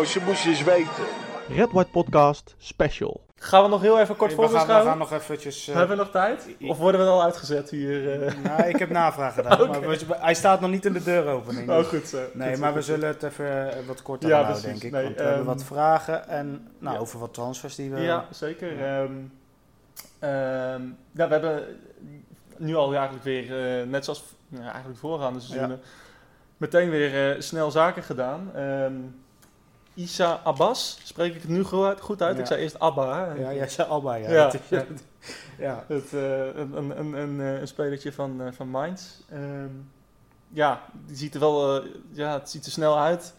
Jongens, je moest eens weten. Red White Podcast Special. Gaan we nog heel even kort we, gaan, we gaan nog eventjes... eh, Hebben we nog tijd? Of worden we al uitgezet hier? eh? nou, ik heb navraag gedaan, maar we- hij staat nog niet in de deuropening. Oh, dus- goed zo. Nee, Goed maar we goed zullen het even eh, wat korter Ja, houden, denk ik. Nee, want we hebben ehm, wat vragen en nou, ja. over wat transfers die we... Ja, zeker. Ehm, ehm, ja, we hebben nu al eigenlijk weer, eh, net zoals ja, eigenlijk voorgaande seizoenen, meteen weer eh, snel zaken gedaan. Isa Abbas, spreek ik het nu goed uit? Ja. Ik zei eerst Abba. Hè? Ja, jij zei Alba, ja. Ja. Het, eh, een, een, een, een, eh, een spelertje van, eh, van Mainz. Ehm, ja, die ziet er wel, eh, ja, het ziet er snel uit.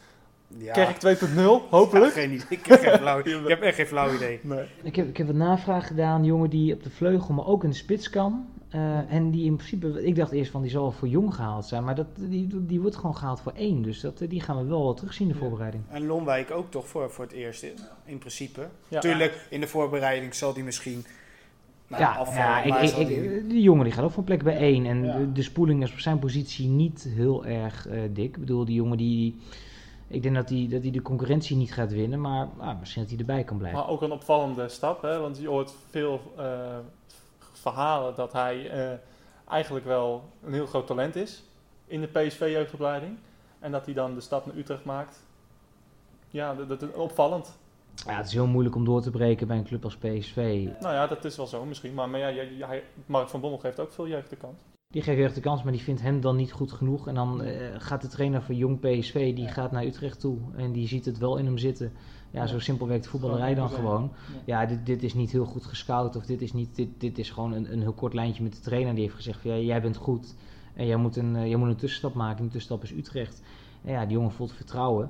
Ja. Kerk 2.0, hopelijk. Ja, geen idee. Ik heb, geen flauw, ik heb echt geen flauw idee. Nee. Ik heb, ik heb een navraag gedaan, jongen die op de vleugel, maar ook in de spits kan. Eh, en die in principe, ik dacht eerst van die zal wel voor jong gehaald zijn, maar dat, die, die wordt gewoon gehaald voor één. Dus dat, eh, die gaan we wel terugzien in de Ja. voorbereiding. En Lonwijk ook toch voor, voor het eerst, in, in principe. Ja. Tuurlijk, in de voorbereiding zal die misschien nou, ja, afvallen. ja ik, maar ik, zal ik- die- die jongen die gaat ook voor een plek bij één. En Ja. de, de spoeling is op zijn positie niet heel erg eh, dik. Ik bedoel, die jongen die, ik denk dat hij dat die de concurrentie niet gaat winnen, maar ah, misschien dat hij erbij kan blijven. Maar ook een opvallende stap, hè? want je hoort veel eh, verhalen dat hij eh, eigenlijk wel een heel groot talent is in de PSV-jeugdopleiding. En dat hij dan de stap naar Utrecht maakt. Ja, dat, is opvallend. Ja, het is heel moeilijk om door te breken bij een club als PSV. Nou ja, dat is wel zo misschien. Maar, maar ja, jij- Mark van Bommel geeft ook veel jeugd de kans. Die geeft echt de kans, maar die vindt hem dan niet goed genoeg. En dan eh, gaat de trainer van jong PSV, die gaat naar Utrecht toe. En die ziet het wel in hem zitten. Ja, zo simpel werkt de voetballerij dan Gewoon. Ja, dit, dit is niet heel goed gescout. Of dit is, niet, dit, dit is gewoon een, een heel kort lijntje met de trainer. Die heeft gezegd van, ja, jij bent goed. En jij moet, een, eh, jij moet een tussenstap maken. En die tussenstap is Utrecht. En ja, die jongen voelt vertrouwen.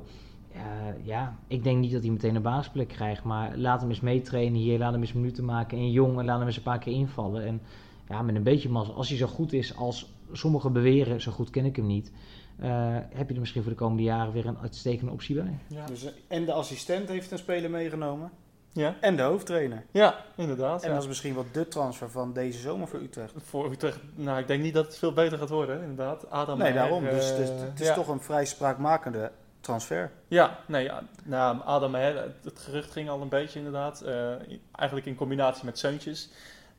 Ja, ja, ik denk niet dat hij meteen een basisplek krijgt. Maar laat hem eens meetrainen hier. Laat hem eens minuten maken. En jong, en laat hem eens een paar keer invallen. En ja, met een beetje mazzel. Als hij zo goed is als sommigen beweren, zo goed ken ik hem niet. eh, heb je er misschien voor de komende jaren weer een uitstekende optie bij. Ja, Dus, eh, en de assistent heeft een speler meegenomen. ja. En de hoofdtrainer. ja inderdaad. En ja. dat is misschien wel de transfer van deze zomer voor Utrecht. Voor Utrecht, nou, ik denk niet dat het veel beter gaat worden, inderdaad. Adam nee, Meijer, daarom. Dus eh, het is, het is ja. toch een vrij spraakmakende transfer. Ja, nee, ja, nou, Adam, hè, het, het gerucht ging al een beetje inderdaad. eh, eigenlijk in combinatie met Seuntjes.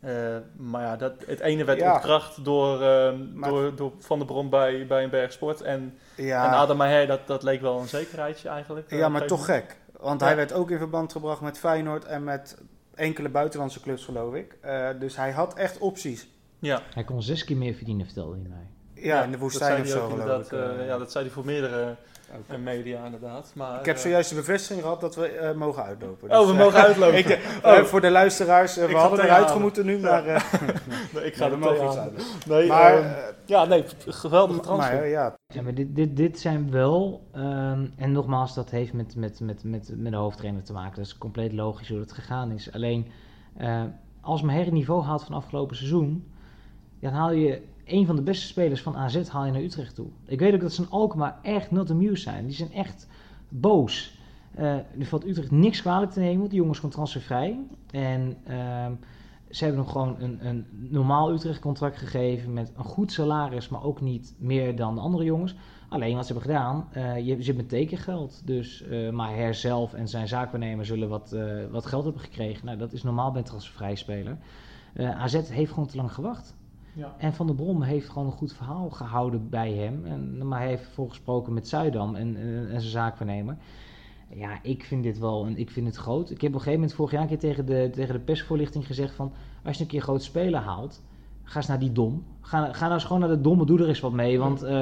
Eh, maar ja, dat, het ene werd Ja. ontkracht door, ehm, Maar- door, door Van der Brom bij, bij een berg sport. En, Ja, en Adam Maher, dat, dat leek wel een zekerheidje eigenlijk. eh, ja maar toch gek. Want Ja. hij werd ook in verband gebracht met Feyenoord en met enkele buitenlandse clubs, geloof ik. Eh, dus hij had echt opties. Ja, Hij kon zes keer meer verdienen, vertelde hij mij. Ja, in de woestijn of zo, ook geloof ik. ja, dat zei hij voor meerdere Oké. eh, media inderdaad. Maar, Ik heb eh, zojuist de bevestiging gehad dat we eh, mogen uitlopen. Oh, we eh, mogen uitlopen. ik, eh, Oh. eh, voor de luisteraars, eh, we hadden eruit gemoeten nu, maar eh, nee, ik ga er mogen iets uit. Nee, Maar, ehm, eh, ja, nee, geweldige transfer. maar eh, ja, Ja, maar dit, dit, dit zijn wel, ehm, en nogmaals, dat heeft met, met, met, met, met de hoofdtrainer te maken. Dat is compleet logisch hoe dat gegaan is. Alleen, eh, als Meher het niveau haalt van afgelopen seizoen, dan haal je een van de beste spelers van AZ haal je naar Utrecht toe. Ik weet ook dat ze in Alkmaar echt not amused zijn. Die zijn echt boos. Eh er valt Utrecht niks kwalijk te nemen, want die jongens gewoon transfervrij. En ehm, ze hebben hem gewoon een, een normaal Utrecht contract gegeven met een goed salaris, maar ook niet meer dan de andere jongens. Alleen wat ze hebben gedaan, eh, je, ze hebben tekengeld. Dus eh Maher zelf en zijn zaakwaarnemer zullen wat, wat geld hebben gekregen. Nou, dat is normaal bij een transfervrij speler. AZ heeft gewoon te lang gewacht. Ja. En Van der Brom heeft gewoon een goed verhaal gehouden bij hem. En, maar hij heeft vervolgens gesproken met Zuidam en, en, en zijn zaakwaarnemer. Ja, ik vind dit wel en ik vind het groot. Ik heb op een gegeven moment vorig jaar een keer tegen de, tegen de persvoorlichting gezegd van... als je een keer een grote speler haalt, ga eens naar die dom. Ga, ga nou eens gewoon naar de domme, doe er eens wat mee. Want eh,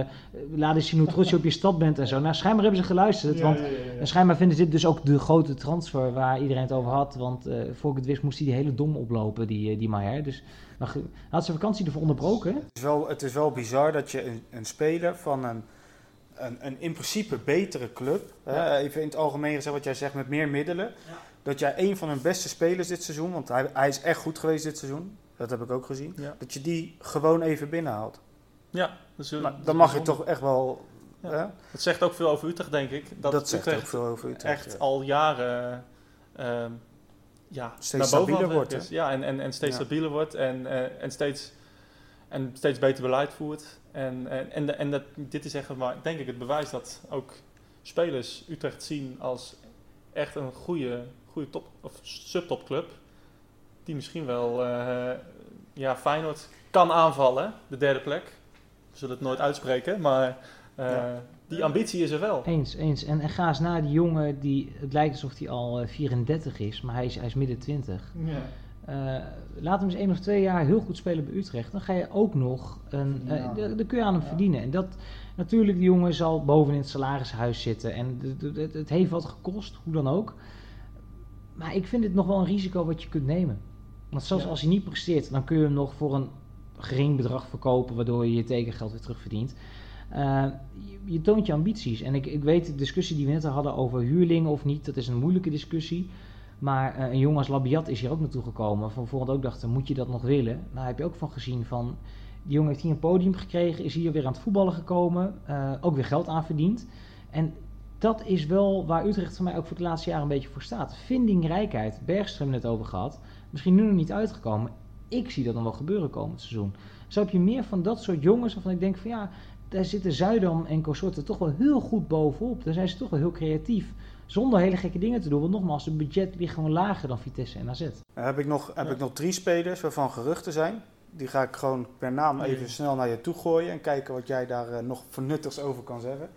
laat eens zien hoe trots je op je stad bent en zo. Nou, schijnbaar hebben ze geluisterd. Ja, want ja, ja, schijnbaar vinden ze dit dus ook de grote transfer waar iedereen het over had. Want eh voor ik het wist moest hij die hele dom oplopen, die, eh, die Maher. Dus maar, had zijn vakantie ervoor onderbroken. het is wel, het is wel bizar dat je een, een speler van een, een, een in principe betere club, hè, even in het algemeen gezegd wat jij zegt, met meer middelen, dat jij een van hun beste spelers dit seizoen, want hij, hij is echt goed geweest dit seizoen, dat heb ik ook gezien, Ja. dat je die gewoon even binnenhaalt. Ja, dus, eh, Nou, dat dan mag je toch echt wel... Ja. hè? Het zegt ook veel over Utrecht, denk ik. Dat, Dat, zegt Utrecht ook veel over Utrecht. echt al jaren ehm, ja, Steeds stabieler wordt, is. Ja, en, en, en steeds Ja. stabieler wordt en, eh, en, steeds, en steeds beter beleid voert. En, en, en, de- en dat, dit is echt maar, denk ik het bewijs dat ook spelers Utrecht zien als echt een goede, goede top of subtopclub. Die misschien wel eh, ja, Feyenoord kan aanvallen, de derde plek. We zullen het nooit uitspreken, maar eh, Ja. die ambitie is er wel. Eens, eens. En, en ga eens naar die jongen die, het lijkt alsof hij al eh, 34 is, maar hij is, hij is midden 20. Ja. Eh, laat hem eens één of twee jaar heel goed spelen bij Utrecht. Dan ga je ook nog een. eh, Ja. d- Dan kun je aan hem verdienen. En dat, natuurlijk, die jongen zal boven in het salarishuis zitten. En d- het heeft wat gekost, hoe dan ook. Maar ik vind het nog wel een risico wat je kunt nemen. Want zelfs Ja. als hij niet presteert, dan kun je hem nog voor een gering bedrag verkopen, waardoor je je tekengeld weer terugverdient. Je, je toont je ambities. En ik, ik weet de discussie die we net hadden over huurlingen of niet, dat is een moeilijke discussie. Maar eh, een jongen als Labiat is hier ook naartoe gekomen. Van voorhand ook dachten, moet je dat nog willen? Nou heb je ook van gezien van, die jongen heeft hier een podium gekregen, is hier weer aan het voetballen gekomen, eh, ook weer geld aan verdiend. En dat is wel waar Utrecht voor mij ook voor het laatste jaar een beetje voor staat. Vindingrijkheid, Bergström net over gehad, misschien nu nog niet uitgekomen. Ik zie dat nog wel gebeuren komend seizoen. Zo heb je meer van dat soort jongens waarvan ik denk van ja, daar zitten Zuidam en consorten toch wel heel goed bovenop. Daar zijn ze toch wel heel creatief. Zonder hele gekke dingen te doen. Want nogmaals, het budget ligt gewoon lager dan Vitesse en AZ. Dan heb ik nog, heb Ja. ik nog drie spelers waarvan geruchten zijn. Die ga ik gewoon per naam even Ja. snel naar je toe gooien en kijken wat jij daar eh, nog vernuttigs over kan zeggen.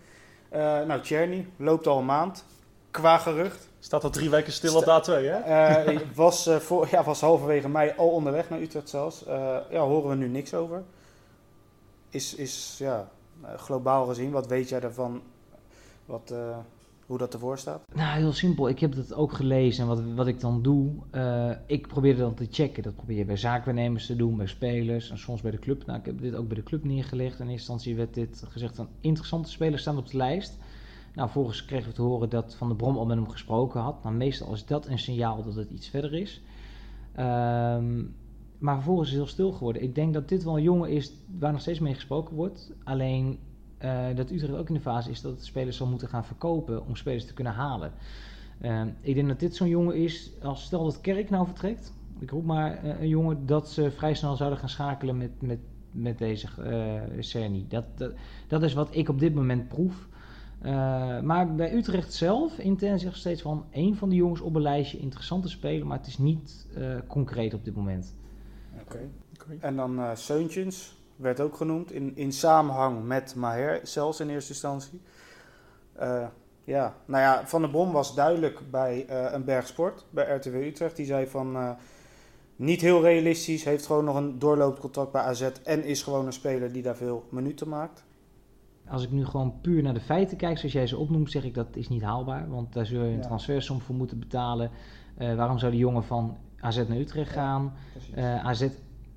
Eh, nou, Czerny loopt al een maand. Qua gerucht. Staat al drie weken stil op de A2, hè? Eh, was, eh, voor, ja, was halverwege mei al onderweg naar Utrecht zelfs. Eh, ja, horen we nu niks over. Is, is ja, eh, globaal gezien, wat weet jij daarvan? Wat, eh, hoe dat ervoor staat? Nou, heel simpel. Ik heb dat ook gelezen. En wat, wat ik dan doe, eh, ik probeer dan te checken. Dat probeer je bij zaakwaarnemers te doen, bij spelers en soms bij de club. Nou, ik heb dit ook bij de club neergelegd. In eerste instantie werd dit gezegd van interessante spelers staan op de lijst. Nou, vervolgens kregen we te horen dat Van der Brom al met hem gesproken had. Nou, meestal is dat een signaal dat het iets verder is. Ehm, maar vervolgens is het heel stil geworden. Ik denk dat dit wel een jongen is waar nog steeds mee gesproken wordt. Alleen eh, dat Utrecht ook in de fase is dat het spelers zal moeten gaan verkopen om spelers te kunnen halen. Ehm, ik denk dat dit zo'n jongen is, als stel dat Kerk nou vertrekt, ik roep maar eh, een jongen dat ze vrij snel zouden gaan schakelen met, met, met deze eh Cerny. Dat, dat, dat is wat ik op dit moment proef. Eh, maar bij Utrecht zelf, intern zegt steeds van één van de jongens op een lijstje interessante spelen, maar het is niet eh, concreet op dit moment. Oké. Oké. En dan eh Seuntjens, werd ook genoemd, in, in samenhang met Maher zelfs in eerste instantie. Eh, ja, nou ja, Van der Brom was duidelijk bij eh, een bergsport, bij RTW Utrecht. Die zei van, eh, niet heel realistisch, heeft gewoon nog een doorloopcontract bij AZ en is gewoon een speler die daar veel minuten maakt. Als ik nu gewoon puur naar de feiten kijk, zoals jij ze opnoemt, zeg ik dat is niet haalbaar. Want daar zul je een Ja. transfersom voor moeten betalen. Eh, waarom zou die jongen van AZ naar Utrecht gaan? Eh, AZ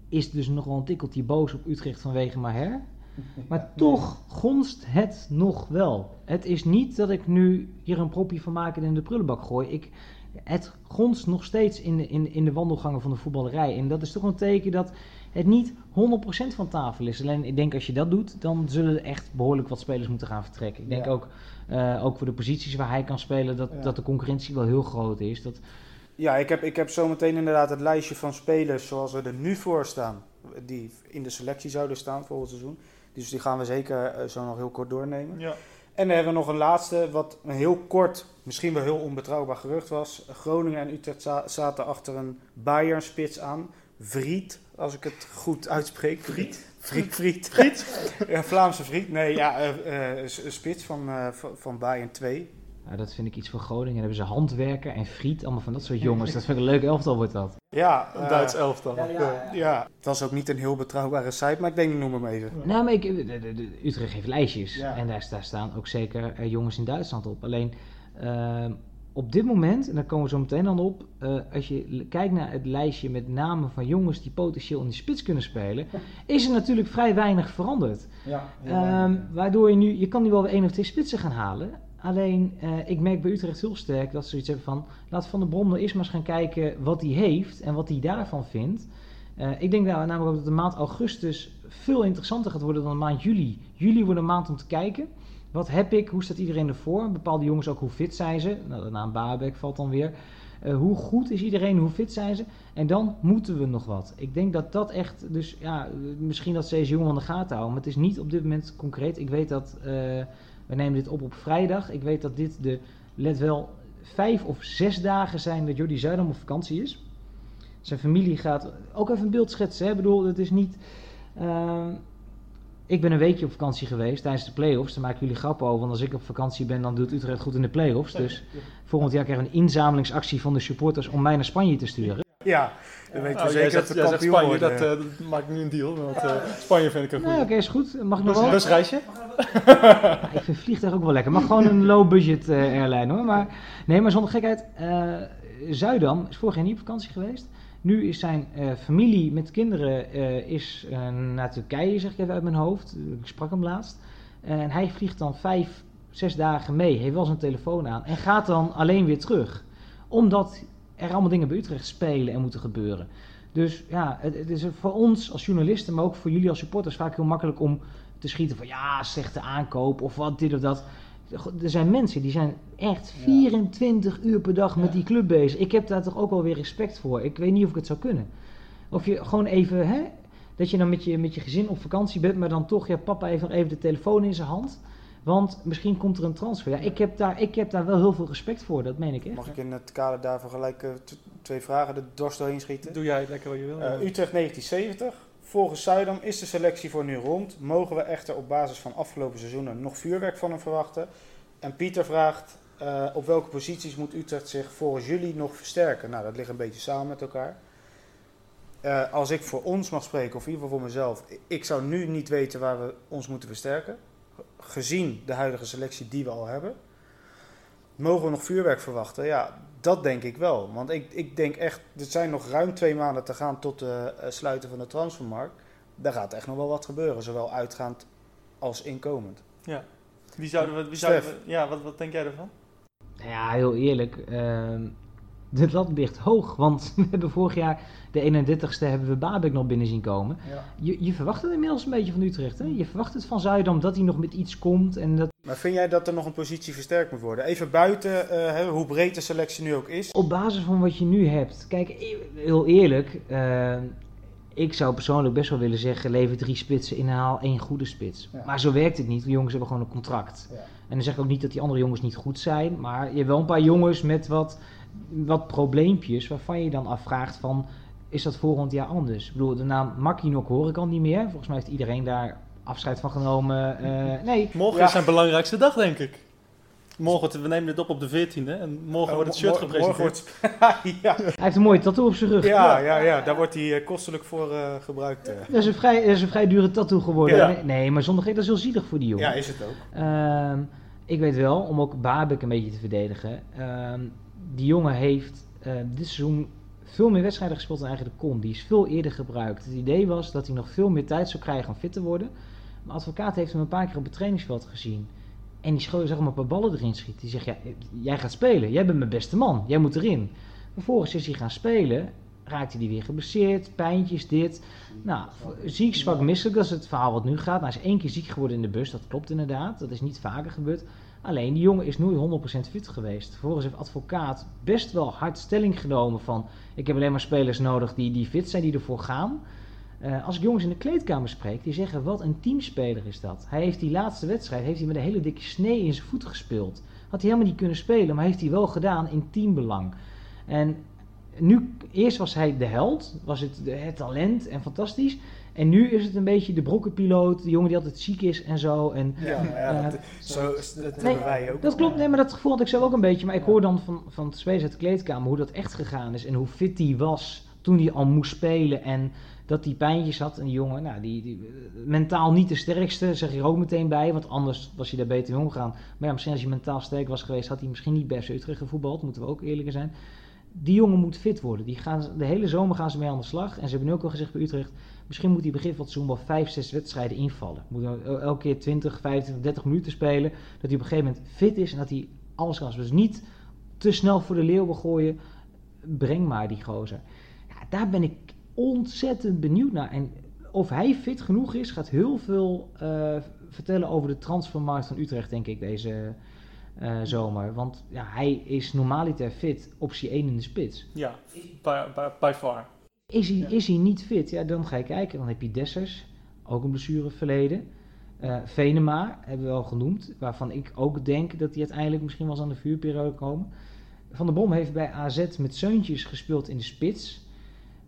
is dus nog wel een tikkeltje boos op Utrecht vanwege Maher. Maar toch gonst het nog wel. Het is niet dat ik nu hier een propje van maak en in de prullenbak gooi. Ik, het gonst nog steeds in de, in, in de wandelgangen van de voetballerij. En dat is toch een teken dat het niet 100% van tafel is. Alleen ik denk als je dat doet, dan zullen er echt behoorlijk wat spelers moeten gaan vertrekken. Ik denk Ja. ook, eh, ook voor de posities waar hij kan spelen, dat, Ja. dat de concurrentie wel heel groot is. Dat, Ja, ik heb, ik heb zometeen inderdaad het lijstje van spelers zoals we er nu voor staan. Die in de selectie zouden staan volgend seizoen. Dus die gaan we zeker eh, zo nog heel kort doornemen. Ja. En dan hebben we nog een laatste, wat een heel kort, misschien wel heel onbetrouwbaar gerucht was. Groningen en Utrecht za- zaten achter een Bayern-spits aan. Vriet, als ik het goed uitspreek. Vriet? Vriet, Vriet. Vriet? ja, Vlaamse Vriet. Nee, ja, eh, eh, een spits van, eh, van, Bayern 2. nou, dat vind ik iets voor Groningen. Dan hebben ze handwerker en friet, allemaal van dat soort jongens. Dat vind ik een leuk elftal wordt dat. Ja, Een eh, Duits elftal. Ja, Ja, het was ook niet een heel betrouwbare site, maar ik denk, noem hem even. Nou, maar ik, de, de- de- Utrecht heeft lijstjes. Ja. En daar, daar staan ook zeker eh, jongens in Duitsland op. Alleen ehm, op dit moment, en daar komen we zo meteen dan op. eh, als je kijkt naar het lijstje met namen van jongens die potentieel in de spits kunnen spelen. is er natuurlijk vrij weinig veranderd. Ja, Ehm, waardoor je nu, je kan nu wel weer één of twee spitsen gaan halen. Alleen, eh, ik merk bij Utrecht heel sterk dat ze zoiets hebben van... laat Van der Brom nou eerst maar eens gaan kijken wat hij heeft en wat hij daarvan vindt. Eh, ik denk nou, namelijk ook dat de maand augustus veel interessanter gaat worden dan de maand juli. Juli wordt een maand om te kijken. Wat heb ik? Hoe staat iedereen ervoor? Bepaalde jongens ook, hoe fit zijn ze? Nou, de naam Babek valt dan weer. Eh, hoe goed is iedereen? Hoe fit zijn ze? En dan moeten we nog wat. Ik denk dat dat echt, dus ja, misschien dat ze deze jongen aan de gaten houden. Maar het is niet op dit moment concreet. Ik weet dat eh We nemen dit op op vrijdag. Ik weet dat dit de, let wel, vijf of zes dagen zijn dat Jordi Zuidam op vakantie is. Zijn familie gaat ook even een beeld schetsen. Hè? Ik bedoel, het is niet. ehm, ik ben een weekje op vakantie geweest tijdens de play-offs. Daar maken jullie grappen over. Want als ik op vakantie ben, dan doet Utrecht goed in de play-offs. Dus volgend jaar krijgen we een inzamelingsactie van de supporters om mij naar Spanje te sturen. Ja, dan weten we Oh, jij zeker zegt, dat we kampioen Spanje, dat, eh, dat maakt nu een deal. Want eh, Spanje vind ik een Nou, goede. oké, is goed. Mag ik nog wel? Busreisje? Ja, ik vind vliegtuig ook wel lekker. Maar gewoon een low-budget eh, airline hoor. Maar, nee, maar zonder gekheid. eh Zuidam is vorig jaar niet op vakantie geweest. Nu is zijn eh, familie met kinderen eh, is, eh, naar Turkije, zeg ik even uit mijn hoofd. Ik sprak hem laatst. en hij vliegt dan vijf, zes dagen mee. Heeft wel zijn telefoon aan. En gaat dan alleen weer terug. Omdat er allemaal dingen bij Utrecht spelen en moeten gebeuren. Dus ja, het, het is voor ons als journalisten, maar ook voor jullie als supporters vaak heel makkelijk om te schieten van ja, slechte aankoop of wat, dit of dat. Er zijn mensen die zijn echt 24 uur per dag met die club bezig. Ik heb daar toch ook wel weer respect voor. Ik weet niet of ik het zou kunnen. Of je gewoon even, hè, dat je dan met je, met je gezin op vakantie bent, maar dan toch, ja, papa heeft nog even de telefoon in zijn hand. Want misschien komt er een transfer. Ja, ik, heb daar, ik heb daar wel heel veel respect voor, dat meen ik echt. Mag ik in het kader daarvan gelijk eh, twee vragen de dorst doorheen schieten? Doe jij lekker wat je wil. Eh, Utrecht 1970. Volgens Zuidam is de selectie voor nu rond. Mogen we echter op basis van afgelopen seizoenen nog vuurwerk van hem verwachten? En Pieter vraagt, eh, op welke posities moet Utrecht zich volgens jullie nog versterken? Nou, dat ligt een beetje samen met elkaar. Eh, als ik voor ons mag spreken, of in ieder geval voor mezelf, ik zou nu niet weten waar we ons moeten versterken. Gezien de huidige selectie die we al hebben. Mogen we nog vuurwerk verwachten? Ja, dat denk ik wel. Want ik, ik denk echt, er zijn nog ruim twee maanden te gaan tot het sluiten van de transfermarkt. Daar gaat echt nog wel wat gebeuren, zowel uitgaand als inkomend. Wie zouden we, wie zouden we, ja, wat, wat denk jij ervan? Nou Ja, heel eerlijk. ehm de lat ligt hoog. Want we hebben vorig jaar de 31ste hebben we Babek nog binnen zien komen. Je, je verwacht het inmiddels een beetje van Utrecht. Hè? Je verwacht het van Zuidam dat hij nog met iets komt. En dat Maar vind jij dat er nog een positie versterkt moet worden? Even buiten eh, hoe breed de selectie nu ook is. op basis van wat je nu hebt. Kijk, heel eerlijk. ehm, ik zou persoonlijk best wel willen zeggen: lever drie spitsen in en haal één goede spits. Ja. Maar zo werkt het niet. De jongens hebben gewoon een contract. Ja. En dan zeg ik ook niet dat die andere jongens niet goed zijn. Maar je hebt wel een paar jongens met wat, wat probleempjes. Waarvan je dan afvraagt: van, is dat volgend jaar anders? Ik bedoel, de naam Makinok hoor ik al niet meer. Volgens mij heeft iedereen daar afscheid van genomen. Eh, nee, Morgen Ja. is zijn belangrijkste dag, denk ik. Morgen, we nemen dit op op de 14e en morgen wordt het shirt Oh, gepresenteerd. wordt- ja. hij heeft een mooie tattoo op zijn rug. Ja, ja, ja, daar wordt hij eh, kostelijk voor eh, gebruikt. Dat is, een vrij, dat is een vrij dure tattoo geworden. Ja. Nee, maar zonder dat is heel zielig voor die jongen. Ja, is het ook. Ehm, ik weet wel, om ook Babek een beetje te verdedigen. Die jongen heeft eh, dit seizoen veel meer wedstrijden gespeeld dan eigenlijk kon. Die is veel eerder gebruikt. Het idee was dat hij nog veel meer tijd zou krijgen om fit te worden. Mijn advocaat heeft hem een paar keer op het trainingsveld gezien. En die schoot zeg maar een paar ballen erin schiet. Die zegt, ja, jij gaat spelen. Jij bent mijn beste man. Jij moet erin. Vervolgens is hij gaan spelen. Raakte hij weer geblesseerd. Pijntjes, dit. Nou, ziek, zwak, misselijk. Dat is het verhaal wat nu gaat. Nou, hij is één keer ziek geworden in de bus. Dat klopt inderdaad. Dat is niet vaker gebeurd. Alleen, die jongen is nooit 100% fit geweest. Vervolgens heeft advocaat best wel hard stelling genomen van... ik heb alleen maar spelers nodig die, die fit zijn, die ervoor gaan. Eh, als ik jongens in de kleedkamer spreek, die zeggen wat een teamspeler is dat. Hij heeft die laatste wedstrijd heeft hij met een hele dikke snee in zijn voet gespeeld. Had hij helemaal niet kunnen spelen, maar heeft hij wel gedaan in teambelang. En nu, eerst was hij de held, was het het talent en fantastisch. En nu is het een beetje de brokkenpiloot, de jongen die altijd ziek is en zo. En Ja, ja, Eh, dat, zo, dat Nee, hebben wij ook. dat klopt, nee, maar dat gevoel had ik zelf ook een beetje. Maar ik hoor dan van, van het spelers uit de kleedkamer hoe dat echt gegaan is. En hoe fit hij was toen hij al moest spelen. En dat hij pijntjes had. En die jongen, nou, die, die, eh, mentaal niet de sterkste, zeg je er ook meteen bij. Want anders was hij daar beter mee omgegaan. Maar ja, misschien als hij mentaal sterk was geweest, had hij misschien niet bij FC Utrecht gevoetbald. Moeten we ook eerlijker zijn. Die jongen moet fit worden. Die gaan, de hele zomer gaan ze mee aan de slag. En ze hebben nu ook al gezegd bij Utrecht... Misschien moet hij begin van het seizoen wel 5, 6 wedstrijden invallen. Moet elke keer 20, 25, 30 minuten spelen. Dat hij op een gegeven moment fit is en dat hij alles kan. Dus niet te snel voor de leeuwen gooien. Breng maar die gozer. Ja, daar ben ik ontzettend benieuwd naar. En of hij fit genoeg is, gaat heel veel eh, vertellen over de transfermarkt van Utrecht, denk ik, deze eh, zomer. Want ja, hij is normaliter fit, optie 1 in de spits. Ja, by far. Is hij, is hij niet fit? Ja, dan ga je kijken. Dan heb je Dessers, ook een blessureverleden. Eh, Venema hebben we al genoemd, waarvan ik ook denk dat hij uiteindelijk misschien wel eens aan de vuurperiode komen. Van der Brom heeft bij AZ met Zeuntjes gespeeld in de spits.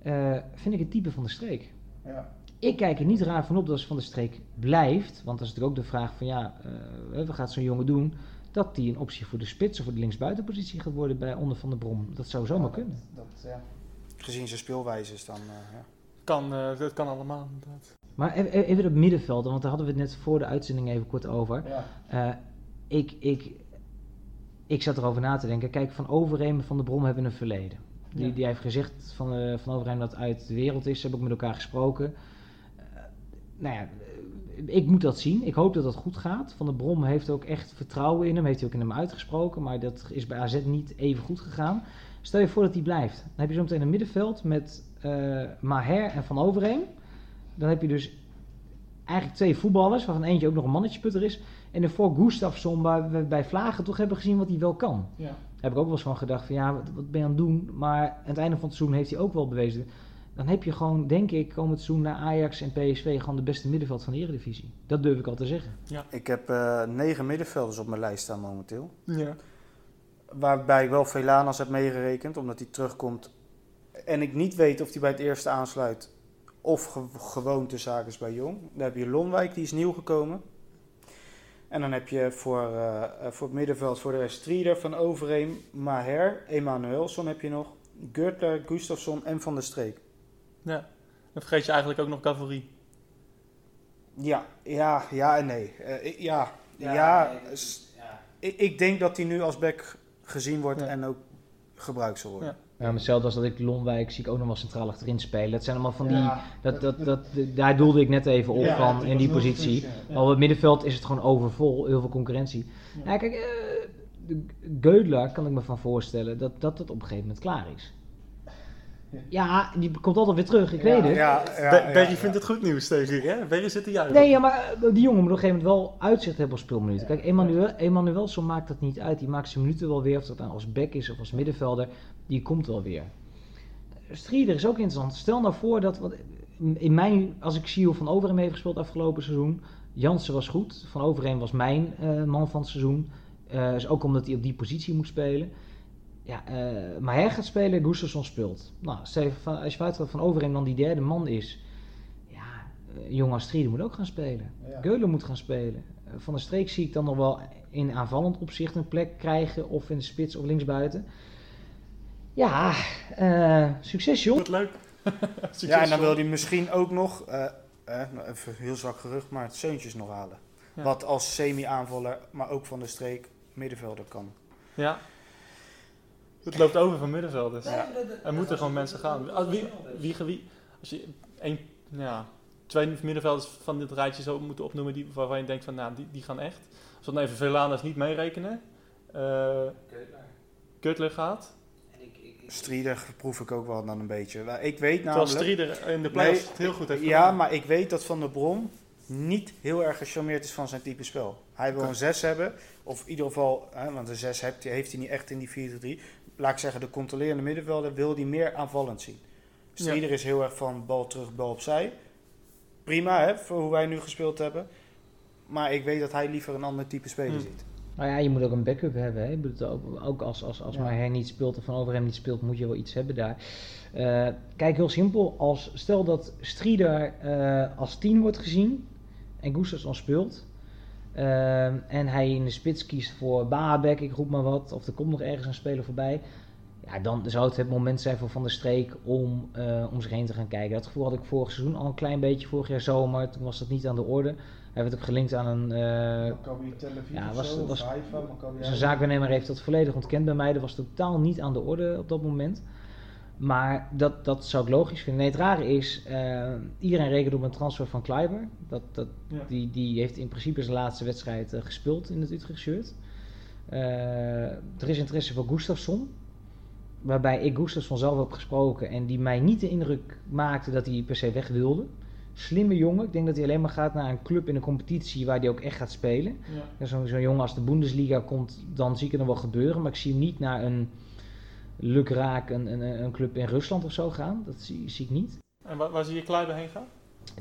Eh, vind ik het type van de streek. Ja. Ik kijk er niet raar van op dat als Van de Streek blijft. Want dat is natuurlijk ook de vraag van ja, eh, wat gaat zo'n jongen doen? Dat die een optie voor de spits of voor de linksbuitenpositie gaat worden bij onder Van der Brom. Dat zou zomaar kunnen. Dat, ja. Gezien zijn speelwijze is dan... eh, ja. Kan, eh, dat kan allemaal inderdaad. Maar e- e- even op middenveld, want daar hadden we het net voor de uitzending even kort over. Eh, ik, ik, ik zat erover na te denken. Kijk, Van Overheem en Van der Brom hebben een verleden. Die, Ja. die heeft gezegd van, eh, van Overheem dat het uit de wereld is. Ze hebben ook met elkaar gesproken. Eh, nou ja, ik moet dat zien. Ik hoop dat dat goed gaat. Van der Brom heeft ook echt vertrouwen in hem. Heeft hij ook in hem uitgesproken. Maar dat is bij AZ niet even goed gegaan. Stel je voor dat hij blijft. Dan heb je zo meteen een middenveld met eh, Maher en Van Overheem. Dan heb je dus eigenlijk twee voetballers, waarvan eentje ook nog een mannetjesputter is. En ervoor Gustafsson, waar we bij Vlagen toch hebben gezien wat hij wel kan. Ja. Daar heb ik ook wel eens van gedacht van ja, wat, wat ben je aan het doen? Maar aan het einde van het seizoen heeft hij ook wel bewezen. Dan heb je gewoon, denk ik, komend seizoen naar Ajax en PSV gewoon de beste middenveld van de Eredivisie. Dat durf ik al te zeggen. Ik heb eh, negen middenvelders op mijn lijst staan momenteel. Ja. Waarbij ik wel Velanas heb meegerekend, omdat hij terugkomt. En ik niet weet of hij bij het eerste aansluit of ge- gewoon te zaken is bij Jong. Dan heb je Lonwijk, die is nieuw gekomen. En dan heb je voor, eh, eh, voor het middenveld voor de rest Strieder, Van Overeem, Maher, Emanuelson heb je nog. Gürtler, Gustafsson en Van der Streek. ja. Dan vergeet je eigenlijk ook nog Cavalerie. Ja, ja, ja en nee. Eh, ik- ja, ja, s- ik, ik denk dat hij nu als back gezien wordt Ja. en ook gebruikt zal worden. Ja. Ja, maar hetzelfde als dat ik Lonwijk zie ik ook nog wel centraal achterin spelen. Dat zijn allemaal van die, Ja, dat, dat, dat, daar doelde ik net even op Ja, van in die positie. ja. Al op het middenveld is het gewoon overvol, heel veel concurrentie. Ja, kijk, eh de Geudler kan ik me van voorstellen dat, dat het op een gegeven moment klaar is. Ja, die komt altijd weer terug, ik weet het. Ja, ja, Be- ja, Berry ja. vindt het goed nieuws tegen je, hè? Berry zit te juichen. Nee, ja, maar eh, die jongen moet op een gegeven moment wel uitzicht hebben op speelminuten. Kijk, Emmanuel, Emmanuelson maakt dat niet uit. Die maakt zijn minuten wel weer, of dat nou als back is of als middenvelder, die komt wel weer. Strieder is ook interessant. Stel nou voor dat, wat, in mijn, als ik zie hoe Van Overheem heeft gespeeld afgelopen seizoen, Jansen was goed, Van Overheem was mijn eh, man van het seizoen. Eh is ook omdat hij op die positie moet spelen. Ja, eh maar hij gaat spelen, Gustafsson speelt. Nou, van, als je gaat Van Overheem dan die derde man is, ja, eh, jongen als Strieder moet ook gaan spelen. Ja. Geulen moet gaan spelen. Eh, Van der Streek zie ik dan nog wel in aanvallend opzicht een plek krijgen, of in de spits of linksbuiten. Ja, eh, succes joh. Wat leuk. Succes, Ja, en dan wil hij misschien ook nog, eh, eh, nou, even heel zwak gerucht, maar het Seuntjes nog halen. Ja. Wat als semi-aanvaller, maar ook van de streek, middenvelder kan. Ja. Het loopt over van middenvelders. Ja. Er moeten gewoon mensen gaan. Als, wie, wie, wie, als je één, ja, twee middenvelders van dit rijtje zou moeten opnoemen die, waarvan je denkt van, nou, die, die gaan echt. Als we dan even Velanas niet meerekenen. eh Kutler gaat. Strieder proef ik ook wel dan een beetje. Maar Ik weet Terwijl namelijk... Strieder in de playoffs Nee, het heel goed heeft Ja, maar ik weet dat Van der Brom niet heel erg gecharmeerd is van zijn type spel. Hij wil een 6 hebben, of in ieder geval, hè, want een 6 heeft, hij- heeft hij niet echt in die 4-3. Laat ik zeggen, de controlerende middenvelder wil hij meer aanvallend zien. Strieder is heel erg van bal terug, bal opzij. Prima, hè, voor hoe wij nu gespeeld hebben. Maar ik weet dat hij liever een ander type speler Hmm. ziet. Nou ja, je moet ook een backup hebben. Hè? Je moet het ook, als, als, als Ja. Maher niet speelt of Van Overheem niet speelt, moet je wel iets hebben daar. Eh, kijk, heel simpel. Als, stel dat Strieder eh, als 10 wordt gezien en Gustafsson speelt. Eh, en hij in de spits kiest voor Baabek, ik roep maar wat. Of er komt nog ergens een speler voorbij. Ja, dan zou het het moment zijn voor Van der Streek om eh, om zich heen te gaan kijken. Dat gevoel had ik vorig seizoen al een klein beetje, vorig jaar zomer. Toen was dat niet aan de orde. Hij werd ook gelinkt aan een Maccabi Tel Aviv Ja, was- zo, was- Haifa, zijn zaakwaarnemer heeft dat volledig ontkend bij mij. Dat was totaal niet aan de orde op dat moment. Maar dat, dat zou ik logisch vinden. Nee, het rare is, eh, iedereen rekent op een transfer van Kleiber. Dat, dat, Ja. die, die heeft in principe zijn laatste wedstrijd eh, gespeeld in het Utrecht shirt. Eh, er is interesse voor Gustafsson. Waarbij ik Gustafsson zelf heb gesproken en die mij niet de indruk maakte dat hij per se weg wilde. Slimme jongen. Ik denk dat hij alleen maar gaat naar een club in een competitie waar hij ook echt gaat spelen. Ja. Zo'n zo'n jongen als de Bundesliga komt, dan zie ik het nog wel gebeuren. Maar ik zie hem niet naar een lukraak, een, een, een club in Rusland of zo gaan. Dat zie, zie ik niet. En waar, waar zie je Kleiber heen gaan?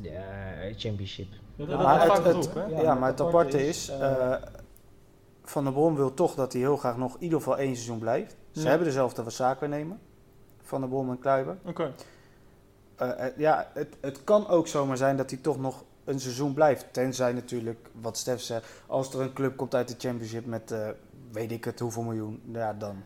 De eh, championship. Ja, dat maar het, vaak het- geroepen, hè? ja, maar het aparte is, eh, Van der Brom wil toch dat hij heel graag nog in ieder geval één seizoen blijft. Ze Ja. hebben dezelfde zaken nemen, Van der Brom en Kluiber. Oké. Eh, eh, ja, het, het kan ook zomaar zijn dat hij toch nog een seizoen blijft. Tenzij natuurlijk, wat Stef zegt, als er een club komt uit de championship met, eh, weet ik het, hoeveel miljoen, ja, dan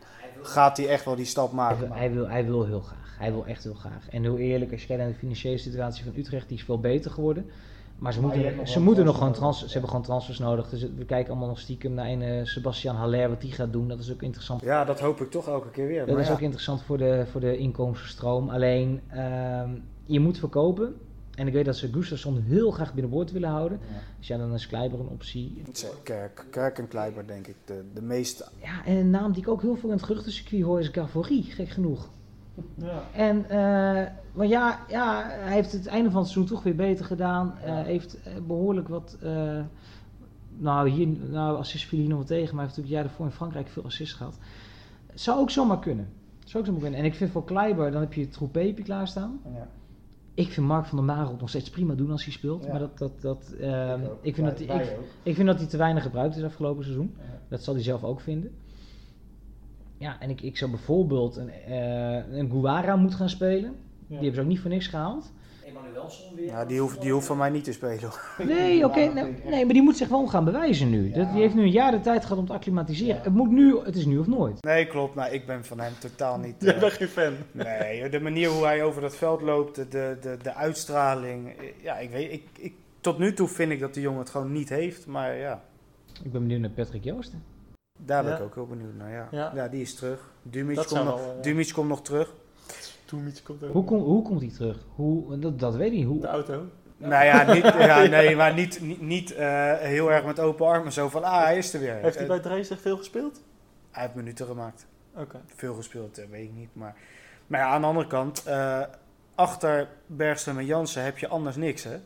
gaat hij echt wel die stap Hij maken. wil, hij, wil, hij wil heel graag. Hij wil echt heel graag. En heel eerlijk, als je kijkt naar de financiële situatie van Utrecht, die is veel beter geworden. Maar ze Maar moeten, ze moeten nog gewoon trans, ze hebben gewoon transfers nodig. Dus we kijken allemaal nog stiekem naar een eh, Sebastian Haller, wat die gaat doen. Dat is ook interessant. Ja, dat hoop ik toch elke keer weer. Dat maar is ja. ook interessant voor de, voor de inkomstenstroom. Alleen, ehm, je moet verkopen. En ik weet dat ze Gustafsson heel graag binnenboord willen houden. Ja. Dus ja, dan is Kleiber een optie. Kerk, Kerk en Kleiber, denk ik, de, de meeste. Ja, en een naam die ik ook heel veel in het geruchtencircuit hoor is Gavory, gek genoeg. Ja. En, eh want ja, ja, hij heeft het einde van het seizoen toch weer beter gedaan. Eh heeft eh, behoorlijk wat, eh, nou hier, nou assist viel hier nog wel tegen, maar hij heeft natuurlijk het jaar daarvoor in Frankrijk veel assists gehad. Zou ook zomaar kunnen. Zou ook zomaar kunnen. En ik vind voor Kleiber, dan heb je Troepé heb je klaarstaan. Ja. Ik vind Mark van der Marel nog steeds prima doen als hij speelt. Ja. Maar dat, dat, dat, ehm, Ik vind dat, wij ik, ik vind dat hij te weinig gebruikt is afgelopen seizoen. Ja. Dat zal hij zelf ook vinden. Ja, en ik, ik zou bijvoorbeeld een, eh een Guara moeten gaan spelen. Die hebben ze ook niet voor niks gehaald. Emanuelson weer. Ja, die hoeft, die hoeft van mij niet te spelen. Nee, oké. nee, nee, maar die moet zich wel gaan bewijzen nu. Dat, die heeft nu een jaar de tijd gehad om te acclimatiseren. Het, moet nu, het is nu of nooit. Nee, klopt, maar ik ben van hem totaal niet. Jij eh, bent geen fan. nee, de manier hoe hij over dat veld loopt, de, de, de uitstraling. eh, Ja, ik weet, ik, ik, tot nu toe vind ik dat de jongen het gewoon niet heeft. Maar ja, Ik ben benieuwd naar Patrick Joosten. daar ben Ja. ik ook heel benieuwd naar. Ja, Ja. ja. die is terug. Dumic komt, zou nog, wel, Dumic komt nog terug. Komt ook. Hoe, kom, hoe komt hij terug? Hoe, dat, dat weet ik niet. De Hoe, auto. Nou ja, niet, ja nee, maar niet, niet, niet eh, heel erg met open armen. Zo van, ah, hij is er weer. Heeft hij Eh, bij Dresden veel gespeeld? hij heeft minuten gemaakt. Oké. Veel gespeeld, eh, weet ik niet. Maar, maar ja, aan de andere kant, eh, achter Bergström en Jansen heb je anders niks, hè?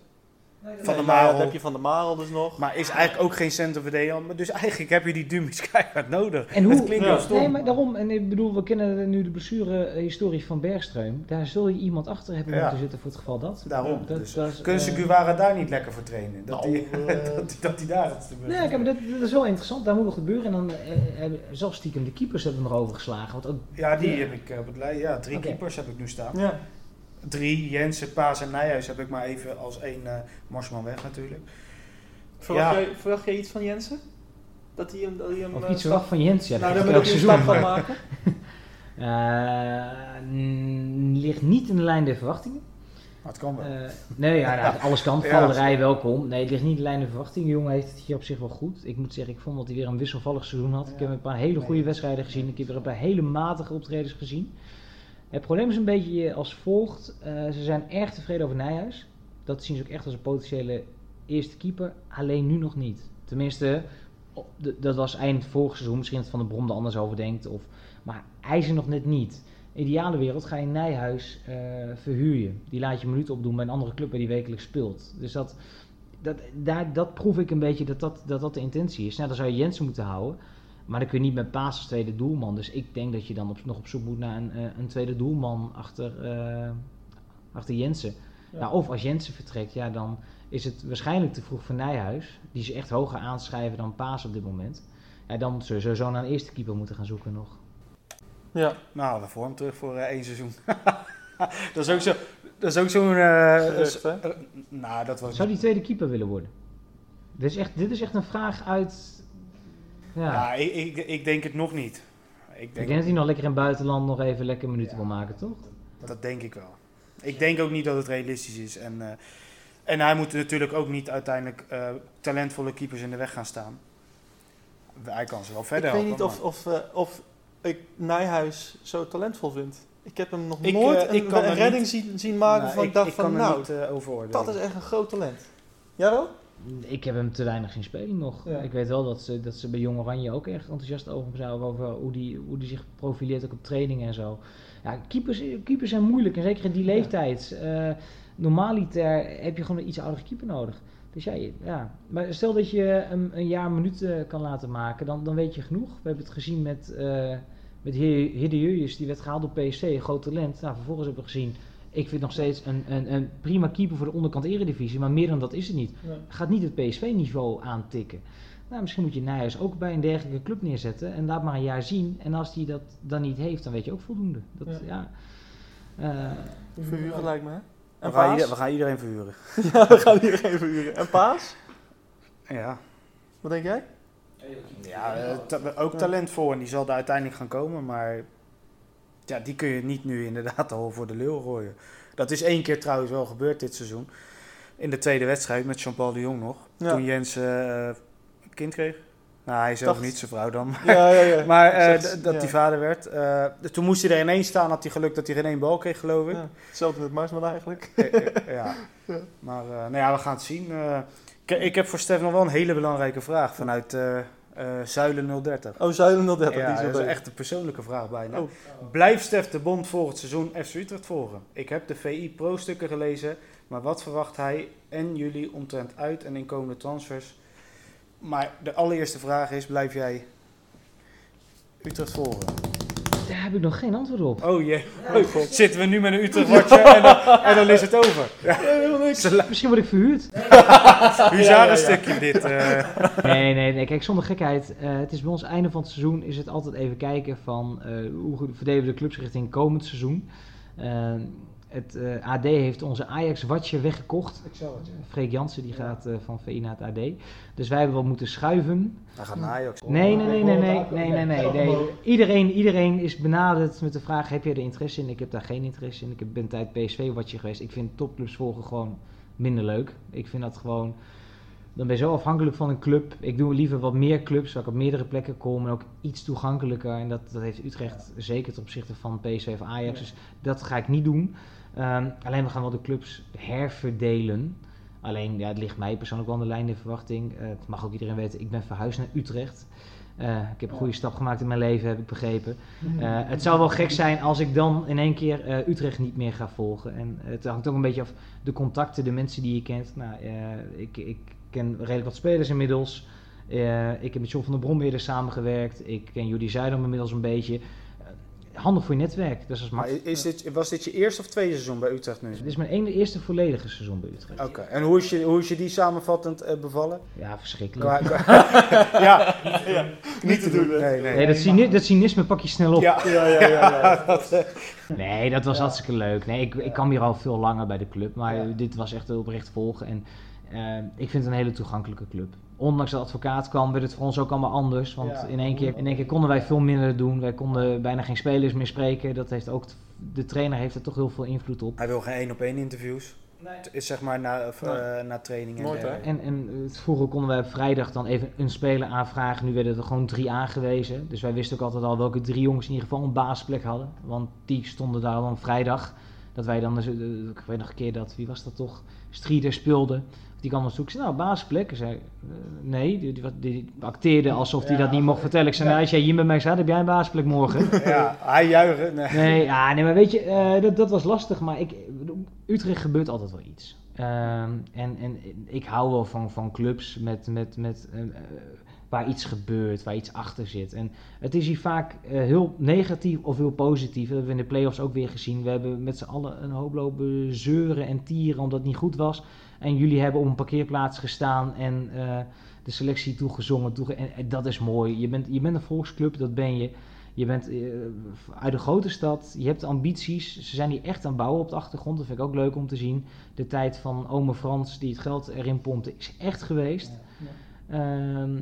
Van maar Marel. Dan heb je Van der Marel dus nog. Maar is eigenlijk ook geen center verdediger. Maar Dus eigenlijk heb je die Dumic keihard nodig. En hoe- het klinkt heel stom. Nee, maar daarom, en ik bedoel, we kennen nu de blessure-historie van Bergström. Daar zul je iemand achter hebben Ja. moeten zitten voor het geval dat. Daarom. Dat- dus dat kunnen ze eh, Guevara daar niet lekker voor trainen? Dat Nou, die, eh, dat, die- dat die daar het Nee, kijk, maar dat, dat is wel interessant. Daar moet nog gebeuren. En dan eh, hebben zelfs stiekem de keepers hebben we nog overgeslagen. Want ook, Ja, die heb ik eh, op het lijst. Ja, drie keepers heb ik nu staan. Ja. Drie, Jensen, Paas en Nijhuis heb ik maar even als één eh Marsman weg natuurlijk. Verwacht, Ja. jij, verwacht jij iets van Jensen? Dat hij hem... Dat hij hem of eh, iets verwacht van Jens. Ja, dat Nou, elk ik een seizoen. stap van maken. Eh, mm, ligt niet in de lijn der verwachtingen. Maar het kan wel. Eh, nee, ja, nou, alles kan. Ja. Valderij, welkom. Nee, het ligt niet in de lijn der verwachtingen. Jongen heeft het hier op zich wel goed. Ik moet zeggen, ik vond dat hij weer een wisselvallig seizoen had. Ik heb een paar hele goede wedstrijden gezien. Ik heb er een paar hele matige optredens gezien. Het probleem is een beetje als volgt. Eh, ze zijn erg tevreden over Nijhuis. Dat zien ze ook echt als een potentiële eerste keeper. Alleen nu nog niet. Tenminste, dat was eind vorig seizoen. Misschien dat Van de Brom er anders over denkt. Of, maar hij is er nog net niet. In de ideale wereld ga je Nijhuis verhuur je. Die laat je minuten opdoen bij een andere club waar die wekelijks speelt. Dus dat, dat, daar, dat proef ik een beetje dat dat, dat, dat de intentie is. Nou, dan zou je Jensen moeten houden. Maar dan kun je niet met Paas als tweede doelman. Dus ik denk dat je dan op, nog op zoek moet naar een, eh, een tweede doelman achter, eh, achter Jensen. Ja. Nou, of als Jensen vertrekt, ja, dan is het waarschijnlijk te vroeg voor Nijhuis. Die ze echt hoger aanschrijven dan Paas op dit moment. Ja, dan zullen ze sowieso naar een eerste keeper moeten gaan zoeken nog. Ja. Nou, we voor hem terug voor eh, één seizoen. dat is ook zo. Dat is ook zo'n. eh, nou, dat was. Zou die tweede keeper willen worden? Dit is echt, dit is echt een vraag uit... Ja. Ja, ik, ik, ik denk het nog niet. Ik ik denk, dat hij nog lekker in het buitenland nog even lekker minuten wil maken, toch? Dat denk ik wel. Ik denk ook niet dat het realistisch is. En, eh, en hij moet natuurlijk ook niet uiteindelijk eh, talentvolle keepers in de weg gaan staan. Hij kan ze wel verder ik weet niet of, of, eh, of ik Nijhuis zo talentvol vind. Ik heb hem nog Ik, nooit ik een, kan een redding niet- zien, zien maken Nou, van ik, ik, dacht ik van kan er nou, niet eh, dat is echt een groot talent. Jawel? Ik heb hem te weinig zien spelen nog. Ja. Ik weet wel dat ze, dat ze bij Jong Oranje ook erg enthousiast over zijn. Over hoe die, hoe die zich profileert ook op training en zo. Ja, keepers, keepers zijn moeilijk. En zeker in die leeftijd. eh normaliter heb je gewoon een iets oudere keeper nodig. Dus ja, ja. maar stel dat je een, een jaar minuten kan laten maken, dan, dan weet je genoeg. We hebben het gezien met, eh met die werd gehaald door PSC, een groot talent. Nou, vervolgens hebben we gezien, Ik vind nog steeds een, een, een prima keeper voor de onderkant eredivisie, maar meer dan dat is het niet. Gaat niet het PSV-niveau aantikken. Nou, misschien moet je Nijhuis ook bij een dergelijke club neerzetten en laat maar een jaar zien. En als hij dat dan niet heeft, dan weet je ook voldoende. Dat, ja. Ja. Eh, Verhuren lijkt me, hè? We En gaan, ieder- we gaan iedereen verhuren. Ja, we gaan iedereen verhuren. En Paas? Ja, Wat denk jij? ja eh, ta- ook talentvol en die zal er uiteindelijk gaan komen, maar ja, die kun je niet nu inderdaad al voor de leeuw gooien. Dat is één keer trouwens wel gebeurd dit seizoen. In de tweede wedstrijd met Jean-Paul de Jong nog. Ja. Toen Jens een kind kreeg. Nou, hij zelf niet, zijn vrouw dan. Ja, ja, ja. Maar eh, dat hij vader werd. Eh, toen moest hij er ineens staan, had hij geluk dat hij geen één bal kreeg, geloof ik. Ja, Hetzelfde met Marsman eigenlijk. Ja. Maar nou ja, we gaan het zien. Ik, ik heb voor Stef nog wel een hele belangrijke vraag vanuit eh, Zuilen 030. Oh, Zuilen 030. ja, die is dat is echt een persoonlijke vraag bijna. Oh. Blijft Stef de Bond volgend seizoen FC Utrecht volgen? Ik heb de VI Pro-stukken gelezen, maar wat verwacht hij en jullie omtrent uit- en inkomende transfers? Maar de allereerste vraag is, blijf jij Utrecht volgen? Daar heb ik nog geen antwoord op. Oh jee, oh, zitten we nu met een watje en, dan- en dan is het over. Ja. Misschien word ik verhuurd. Huzarenstukje dit. eh. Nee, nee, nee. Kijk, zonder gekheid. eh, het is bij ons einde van het seizoen. Is het altijd even kijken van eh, hoe verdelen we de clubs richting komend seizoen. Het eh, AD heeft onze Ajax-watje weggekocht. Freek Jansen die gaat eh, van VI naar het AD. Dus wij hebben wel moeten schuiven. Dan gaat naar Ajax. Nee, nee, nee, nee, nee, nee, nee, nee, nee. Iedereen, iedereen is benaderd met de vraag, heb je er interesse in? Ik heb daar geen interesse in. Ik heb- ben tijd PSV-watje geweest. Ik vind topclubs volgen gewoon minder leuk. Ik vind dat gewoon... Dan ben je zo afhankelijk van een club. Ik doe liever wat meer clubs, waar ik op meerdere plekken kom en ook iets toegankelijker. En dat, dat heeft Utrecht zeker ten opzichte van PSV of Ajax. Dus dat ga ik niet doen. Ehm, alleen we gaan wel de clubs herverdelen. Alleen, ja, het ligt mij persoonlijk wel aan de lijn de verwachting. Eh, het mag ook iedereen weten, ik ben verhuisd naar Utrecht. Eh, ik heb een goede stap gemaakt in mijn leven, heb ik begrepen. Eh, het zou wel gek zijn als ik dan in één keer Utrecht niet meer ga volgen. En het hangt ook een beetje af de contacten, de mensen die je kent. Nou, ik, ik ken redelijk wat spelers inmiddels. Ik heb met John van der Brom eerder samengewerkt. Ik ken Judy Zuidam inmiddels een beetje. Handig voor je netwerk. Dus als Maar Max- is dit, was dit je eerste of tweede seizoen bij Utrecht nu? dit is mijn ene, eerste volledige seizoen bij Utrecht. Oké, en hoe is, je, hoe is je die samenvattend eh, bevallen? Ja, verschrikkelijk. Qua, qua- ja, Niet te doen, nee, nee. Nee, dat, cyni- dat cynisme pak je snel op. Ja, Ja, ja, ja. ja. dat, eh, Nee, dat was hartstikke leuk. Nee, ik, ik kwam hier al veel langer bij de club, maar Ja. dit was echt oprecht volgen. En eh, ik vind het een hele toegankelijke club. Ondanks dat advocaat kwam, werd het voor ons ook allemaal anders. Want Ja. in, één keer, in één keer konden wij veel minder doen. Wij konden bijna geen spelers meer spreken. Dat heeft ook, de trainer heeft er toch heel veel invloed op. hij wil geen één op één interviews. Het is zeg maar na, of, eh, na training en Nooit. En, en eh, vroeger konden wij op vrijdag dan even een speler aanvragen. Nu werden er gewoon drie aangewezen. Dus wij wisten ook altijd al welke drie jongens in ieder geval een basisplek hadden. Want die stonden daar dan vrijdag. Dat wij dan, dus, eh, ik weet nog een keer dat, wie was dat toch? Strieder speelde. Die kwam ons toe. Ik zei, nou, basisplek. Ik zei, eh, nee, die, die, die acteerde alsof hij dat niet mocht vertellen. Ik zei, nou, als jij hier met mij staat, heb jij een basisplek morgen. Ja, hij juichen. Nee. Nee, ja, nee, maar weet je, eh, dat, dat was lastig. Maar ik, Utrecht gebeurt altijd wel iets. Ehm, en, en ik hou wel van, van clubs met, met, met, eh, eh, waar iets gebeurt, waar iets achter zit. En het is hier vaak eh, heel negatief of heel positief. Dat hebben we in de play-offs ook weer gezien. We hebben met z'n allen een hoop lopen zeuren en tieren omdat het niet goed was. En jullie hebben op een parkeerplaats gestaan en eh, de selectie toegezongen. Toege en, en dat is mooi. Je bent, je bent een volksclub, dat ben je. Je bent eh, uit een grote stad, je hebt ambities. Ze zijn hier echt aan het bouwen op de achtergrond. Dat vind ik ook leuk om te zien. De tijd van ome Frans die het geld erin pompte is echt geweest. Ehm,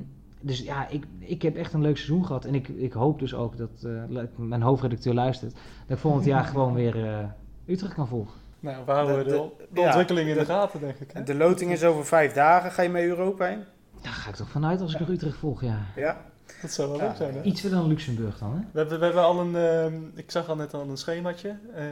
dus ja, ik, ik heb echt een leuk seizoen gehad. En ik, ik hoop dus ook dat eh, mijn hoofdredacteur luistert. Dat ik volgend jaar gewoon weer eh, Utrecht kan volgen. Nou, we houden De- de, ja, ontwikkeling in de de- gaten, denk ik. hè? De loting is over vijf dagen. Ga je mee Europa heen? Daar ga ik toch vanuit als ik nog Utrecht volg, ja. Ja? Dat zou wel Ja. leuk zijn, hè? Iets verder dan Luxemburg dan, hè? We hebben, we hebben al een, ehm, ik zag al net al een schemaatje. Eh,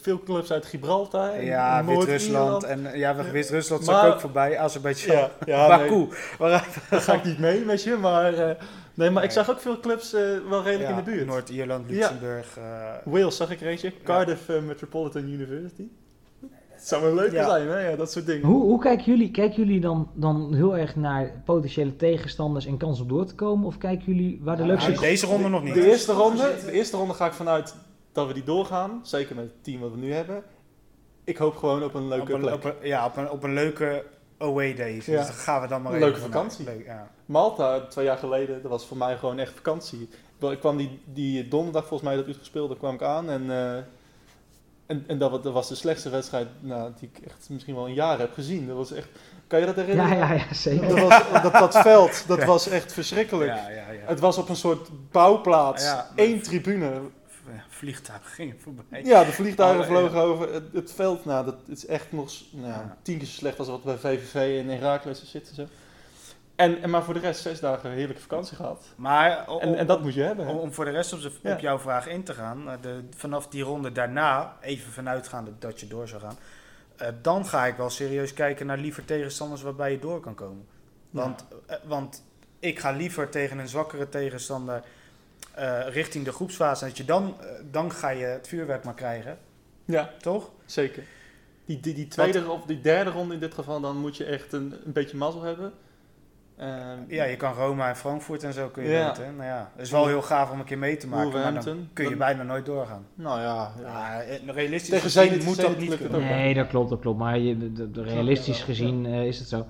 veel clubs uit Gibraltar. en- Ja, en Wit-Rusland. En ja, Ja. Wit-Rusland Maar- zat ook voorbij. Azerbeidzjan. Ja, ja nee, Baku. Waar- daar ga ik niet mee met je, maar, eh, nee, maar ik zag ook veel clubs eh, wel redelijk Ja, in de buurt. Noord-Ierland, Ja. Luxemburg. eh, Wales zag ik er eentje, Cardiff eh, Metropolitan University. Dat zou wel leuk Ja. zijn, hè? Ja, dat soort dingen. Hoe, hoe kijken jullie, kijken jullie dan, dan heel erg naar potentiële tegenstanders en kans om door te komen? Of kijken jullie waar de Ja, leukste... nou, deze ronde nog niet. De eerste ronde, de eerste ronde ga ik vanuit dat we die doorgaan. Zeker met het team wat we nu hebben. ik hoop gewoon op een leuke op een, plek. op een- ja, op een, op een leuke away day. Dus Ja. daar gaan we dan maar Een even leuke vakantie. Leuk, ja. Malta, twee jaar geleden, dat was voor mij gewoon echt vakantie. Ik kwam die, die donderdag volgens mij dat Utrecht speelde, kwam ik aan en, eh, en, en dat, wa- dat was de slechtste wedstrijd nou, die ik echt misschien wel een jaar heb gezien. Dat was echt, kan je dat herinneren? Ja, ja, ja, zeker. Dat, was, dat, dat veld, dat Ja. was echt verschrikkelijk. Ja, ja, ja. Het was op een soort bouwplaats, Ja. één tribune. Vliegtuigen gingen voorbij. Ja, de vliegtuigen Oh, ja. vlogen over. Het, het veld, nou, dat is echt nog nou, Ja. tien keer zo slecht als wat bij VVV en Heracles zitten. Zo. En, en maar voor de rest zes dagen heerlijke vakantie gehad. Maar En, en dat moet je hebben. hè? om, om voor de rest op, Ja. op jouw vraag in te gaan, eh, de, vanaf die ronde daarna, even vanuitgaande dat je door zou gaan, eh, dan ga ik wel serieus kijken naar liever tegenstanders waarbij je door kan komen. Want, eh, want ik ga liever tegen een zwakkere tegenstander richting de groepsfase. En dat je dan, dan ga je het vuurwerk maar krijgen, Ja, toch? zeker. Die, die, die tweede of die derde ronde in dit geval, dan moet je echt een, een beetje mazzel hebben. Ehm, Ja, je kan Roma en Frankfurt en zo kun je Ja. weten. Nou ja, het is wel heel gaaf om een keer mee te maken, maar dan kun je Dan- bijna nooit doorgaan. Nou ja, ja. Eh, realistisch Tegen gezien moet dat niet kunnen. ook. Nee, dat klopt, dat klopt. Maar je, de, de- realistisch gezien eh, is het zo.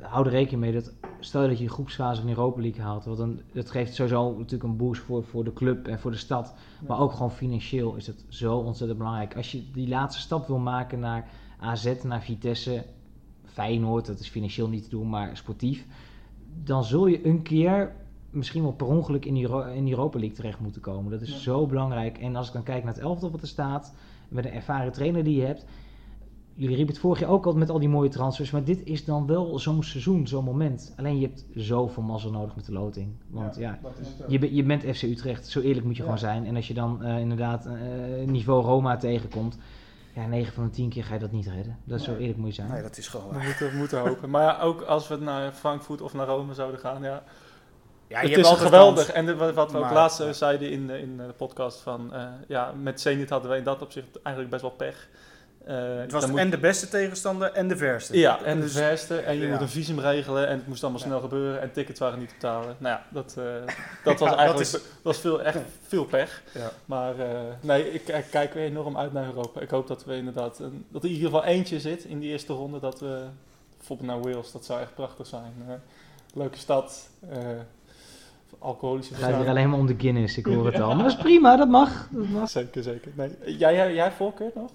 Hou er rekening mee dat stel dat je de groepsfase van de Europa League haalt, want dan, dat geeft sowieso natuurlijk een boost voor, voor de club en voor de stad. Maar ook gewoon financieel is het zo ontzettend belangrijk. Als je die laatste stap wil maken naar AZ, naar Vitesse, Feyenoord, dat is financieel niet te doen, maar sportief. Dan zul je een keer misschien wel per ongeluk in die, Euro- in Europa League terecht moeten komen. Dat is Ja. zo belangrijk. En als ik dan kijk naar het elftal wat er staat, met een ervaren trainer die je hebt. Jullie riepen het vorig jaar ook al met al die mooie transfers, maar dit is dan wel zo'n seizoen, zo'n moment. Alleen je hebt zoveel mazzel nodig met de loting. Want ja, je, je bent FC Utrecht, zo eerlijk moet je Ja. gewoon zijn. En als je dan eh, inderdaad eh, niveau Roma tegenkomt, ja, 9 van de 10 keer ga je dat niet redden. Dat is zo eerlijk moet je zijn. Nee, dat is gewoon We moeten, we moeten hopen. Maar ja, ook als we naar Frankfurt of naar Rome zouden gaan, ja, Ja, het je hebt is geweldig. kans. En de- wat we ook laatst eh, ja. zeiden in, de- in de podcast van, eh, ja, met Zenit hadden we in dat opzicht eigenlijk best wel pech. Eh, Het was en de beste tegenstander en de verste. Ja, en de Dus- verste. En je ja. moet een visum regelen en het moest allemaal Ja. snel gebeuren en tickets waren niet te betalen. Nou ja, dat, eh, dat was eigenlijk dat is- dat was veel, echt veel pech. Ja. Maar eh, nee, ik, ik kijk weer enorm uit naar Europa. Ik hoop dat we inderdaad, een, dat er in ieder geval eentje zit in die eerste ronde. Dat we bijvoorbeeld naar Wales, dat zou echt prachtig zijn. Leuke stad, eh, alcoholische Het gaat hier alleen maar om de Guinness, ik hoor het al. Maar dat is prima, dat mag. Dat mag. Zeker, zeker. Nee. Jij, jij, jij voorkeur nog?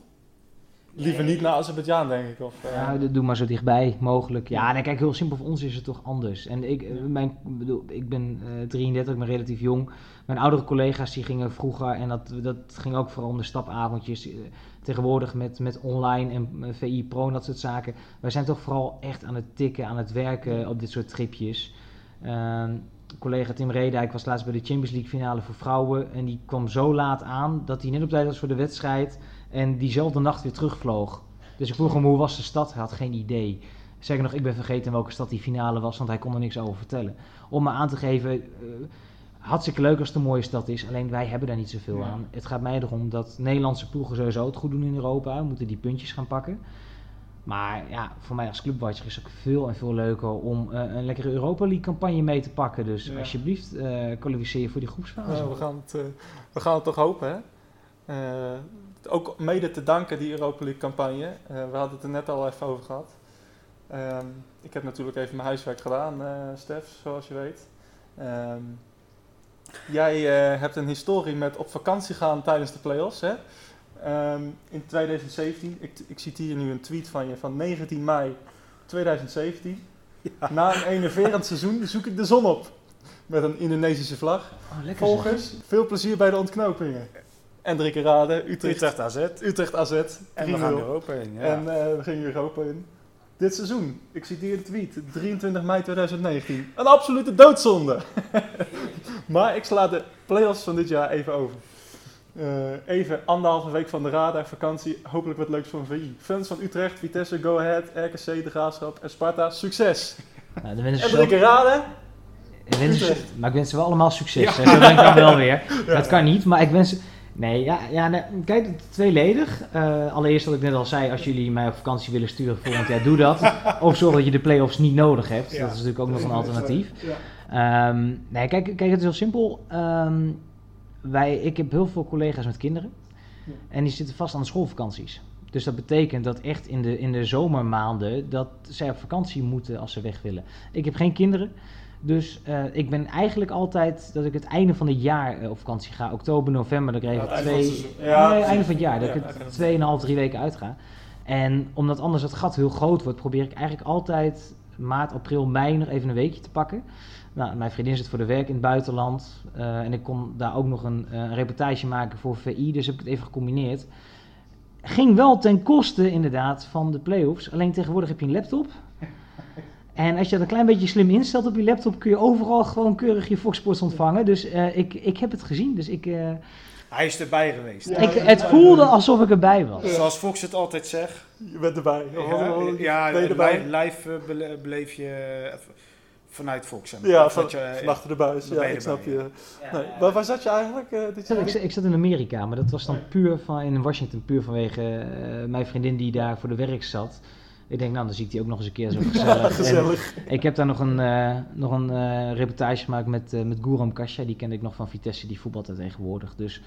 Liever niet naar Azerbeidzjan, denk ik. Of, eh, Ja, doe maar zo dichtbij mogelijk. Ja, nee, kijk, heel simpel. Voor ons is het toch anders. En ik, eh, mijn, bedoel, ik ben eh 33, ik ben relatief jong. Mijn oudere collega's die gingen vroeger, en dat, dat ging ook vooral om de stapavondjes. eh, Tegenwoordig met, met online en eh, VI Pro en dat soort zaken. Wij zijn toch vooral echt aan het tikken, aan het werken op dit soort tripjes. Ehm, collega Tim Redijk was laatst bij de Champions League finale voor vrouwen. En die kwam zo laat aan dat hij net op tijd was voor de wedstrijd. En diezelfde nacht weer terugvloog. Dus ik vroeg hem hoe was de stad. Hij had geen idee. Zeker nog, ik ben vergeten welke stad die finale was, want hij kon er niks over vertellen. Om me aan te geven, eh, hartstikke leuk als het een mooie stad is. Alleen wij hebben daar niet zoveel Ja. aan. Het gaat mij erom dat Nederlandse ploegen sowieso het goed doen in Europa. We moeten die puntjes gaan pakken. Maar ja, voor mij als clubwatcher is het ook veel en veel leuker om eh, een lekkere Europa League campagne mee te pakken. Dus Ja. alsjeblieft, eh kwalificeer je voor die groepsfase. We, gaan het, we gaan het toch hopen, hè? Ook mede te danken die Europa League campagne. Eh, we hadden het er net al even over gehad. Ehm, ik heb natuurlijk even mijn huiswerk gedaan, eh Stef, zoals je weet. Ehm, jij eh, hebt een historie met op vakantie gaan tijdens de play-offs, hè? Ehm, in 2017, ik, ik citeer nu een tweet van je van 19 mei 2017. Na een enerverend seizoen zoek ik de zon op. Met een Indonesische vlag. Oh, zeg. Volgers, veel plezier bij de ontknopingen. En drie keer raden, Utrecht, Utrecht AZ. Utrecht AZ, 3-0. En we gaan Europa in. Ja. En eh, we gingen Europa in. Dit seizoen, ik citeer de tweet, 23 mei 2019. Een absolute doodzonde. maar ik sla de play-offs van dit jaar even over. Eh, even anderhalve week van de radar, vakantie, hopelijk wat leuks voor VI. Fans van Utrecht, Vitesse, Go Ahead, RKC, De Graafschap en Sparta, succes! Nou, En drie keer raden, Ik wens maar ik wens ze wel allemaal succes. hè. Zo ben ik dan wel weer. Dat kan niet, maar ik wens ze... Nee, ja, ja nee, kijk, tweeledig. Eh, allereerst wat ik net al zei, als jullie mij op vakantie willen sturen volgend jaar, doe dat. Of zorg dat je de play-offs niet nodig hebt. Ja. Dat is natuurlijk ook nog een alternatief. Ja. Ehm, nee, kijk, kijk, het is heel simpel. Ehm, wij, ik heb heel veel collega's met kinderen. Ja. En die zitten vast aan de schoolvakanties. Dus dat betekent dat echt in de, in de zomermaanden dat zij op vakantie moeten als ze weg willen. Ik heb geen kinderen. Dus eh, ik ben eigenlijk altijd dat ik het einde van het jaar eh, op vakantie ga. Oktober, november, dat ik er even Ja, het einde van twee. Ja, nee, einde van het jaar. Dat Ja, ik het tweeënhalf, drie weken uitga. En omdat anders het gat heel groot wordt, probeer ik eigenlijk altijd maart, april, mei nog even een weekje te pakken. Nou, mijn vriendin zit voor de werk in het buitenland. eh, en ik kon daar ook nog een, een reportage maken voor VI. Dus heb ik het even gecombineerd. Ging wel ten koste inderdaad van de play-offs. Alleen tegenwoordig heb je een laptop. En als je dat een klein beetje slim instelt op je laptop, kun je overal gewoon keurig je Fox Sports ontvangen. Dus eh, ik, ik heb het gezien. Dus ik, eh, Hij is erbij geweest. ik, het voelde alsof ik erbij was. Zoals Fox het altijd zegt. Je bent erbij. Ja, wat- ja ben je erbij? li- live bele- beleef je eh, vanuit Fox. Ja, van, dat je, van achter de buis. Ja, ik snap je. Nee, waar, waar zat je eigenlijk eh, dit Ik zat, jaar? ik, zat- ik zat in Amerika, maar dat was dan puur van, in Washington, puur vanwege eh, mijn vriendin die daar voor de werk zat. Ik denk, nou, dan zie ik die ook nog eens een keer zo gezellig. En Gezellig. ik heb daar nog een, eh, nog een eh, reportage gemaakt met, eh met Guram Kasha. Die kende ik nog van Vitesse, die voetbalt tegenwoordig. Dus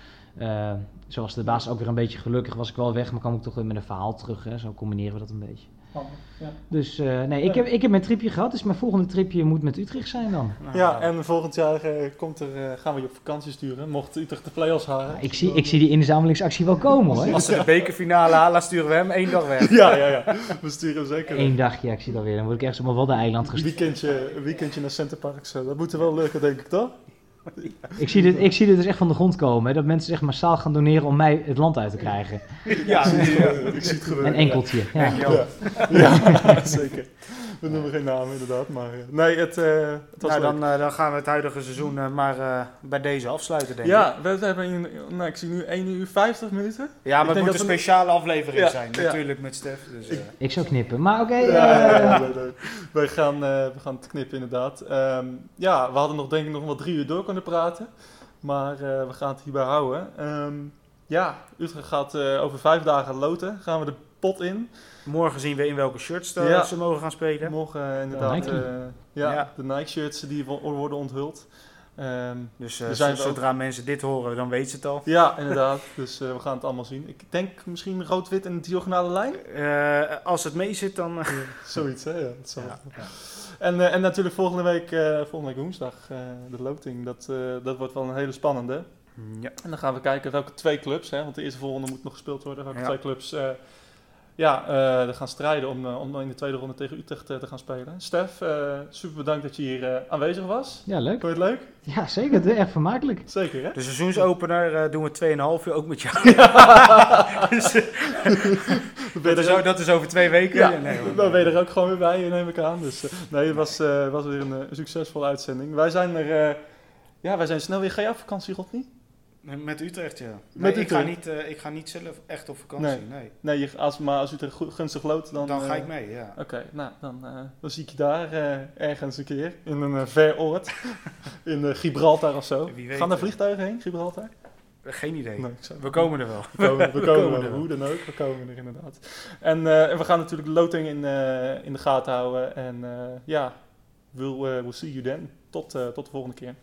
zoals de baas ook weer een beetje gelukkig was ik wel weg, maar kwam ik toch weer met een verhaal terug. Hè? Zo combineren we dat een beetje. Ja. Dus eh, nee, ik heb, ik heb mijn tripje gehad, dus mijn volgende tripje moet met Utrecht zijn dan. nou, Ja, en volgend jaar eh, komt er, eh, gaan we je op vakantie sturen. Mocht Utrecht de play-offs halen. Ik zie, ik zie die inzamelingsactie wel komen hoor. Als ze de bekerfinale halen, sturen we hem één dag weg. Ja, ja, ja. We sturen hem zeker. Eén dagje, ik zie dat weer. Dan word ik ergens op een waddeneiland gestuurd. weekendje, een weekendje naar Centerparks. dat moet er wel lukken, denk ik, toch? Ik zie, dit, ik zie dit dus echt van de grond komen. Hè, dat mensen echt massaal gaan doneren om mij het land uit te krijgen. Ja, ik zie het gebeuren. Een enkeltje. Ja. Ja. Ja, zeker. We noemen geen namen inderdaad, maar eh, nee, het, eh, het was Nou, leuk. dan, eh, dan gaan we het huidige seizoen eh, maar eh, bij deze afsluiten, denk ik. Ja, we, we hebben in, nou, ik zie nu 1 uur 50 minuten. Ja, maar Ik het denk moet een we- speciale aflevering Ja, zijn, ja. natuurlijk, met Stef. Dus, eh, Ik zou knippen. Maar oké. Ja, eh, ja, nee, nee. Wij gaan, eh, we gaan het knippen inderdaad. Ehm, ja, we hadden nog denk ik nog wel drie uur door kunnen praten. Maar eh, we gaan het hierbij houden. Ehm, ja, Utrecht gaat eh, over vijf dagen loten. Gaan we de pot in. Morgen zien we in welke shirts Ja. ze mogen gaan spelen. Morgen eh, inderdaad Nike. eh, ja, Ja. de Nike shirts die wo- worden onthuld. Ehm, Dus eh, zijn zo- we ook- zodra mensen dit horen, dan weten ze het al. ja, inderdaad. Dus eh, we gaan het allemaal zien. Ik denk misschien rood-wit en diagonale lijn. Eh, als het mee zit, dan... Zoiets, hè? Ja, dat zal ja, ja. En, eh, en natuurlijk volgende week, eh, volgende week woensdag, eh, de loting. Dat, eh, dat wordt wel een hele spannende. Ja. En dan gaan we kijken welke twee clubs, hè, want de eerste volgende moet nog gespeeld worden. Welke Ja. twee clubs eh, ja, eh, er gaan strijden om, eh, om in de tweede ronde tegen Utrecht eh, te gaan spelen. Stef, eh, super bedankt dat je hier eh, aanwezig was. ja, leuk. Vond je het leuk? Ja, zeker. Het is Echt vermakelijk. Zeker, hè? De seizoensopener eh, doen we 2,5 uur ook met jou. Dus, dat, is, ook- dat is over twee weken. Ja, Nee, hoor. dan ben je er ook gewoon weer bij, neem ik aan. Dus, eh, nee, het was, eh, was weer een succesvolle uitzending. Wij zijn er, eh, ja, wij zijn snel weer. Ga je op vakantie, Rodney? Met Utrecht, ja. Nee, Met ik, ga Utrecht. niet, eh, ik ga niet zelf echt op vakantie, Nee. nee. Nee, je, als, maar als u goed- gunstig loopt, dan... Dan ga eh, ik mee, ja. Oké, nou, dan, eh, dan zie ik je daar eh, ergens een keer. In een eh, ver oord. in eh, Gibraltar of zo. Wie weet, Gaan er eh. vliegtuigen heen, Gibraltar? Geen idee. Nee, We komen er wel. We komen, we We komen, komen er, hoe dan ook. We komen er inderdaad. En, eh, en we gaan natuurlijk de loting in, eh, in de gaten houden. En eh, ja, we'll, eh, we'll see you then. Tot, eh, tot de volgende keer.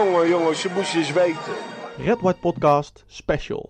Jongen, jongens, je moest eens weten. Red White Podcast Special.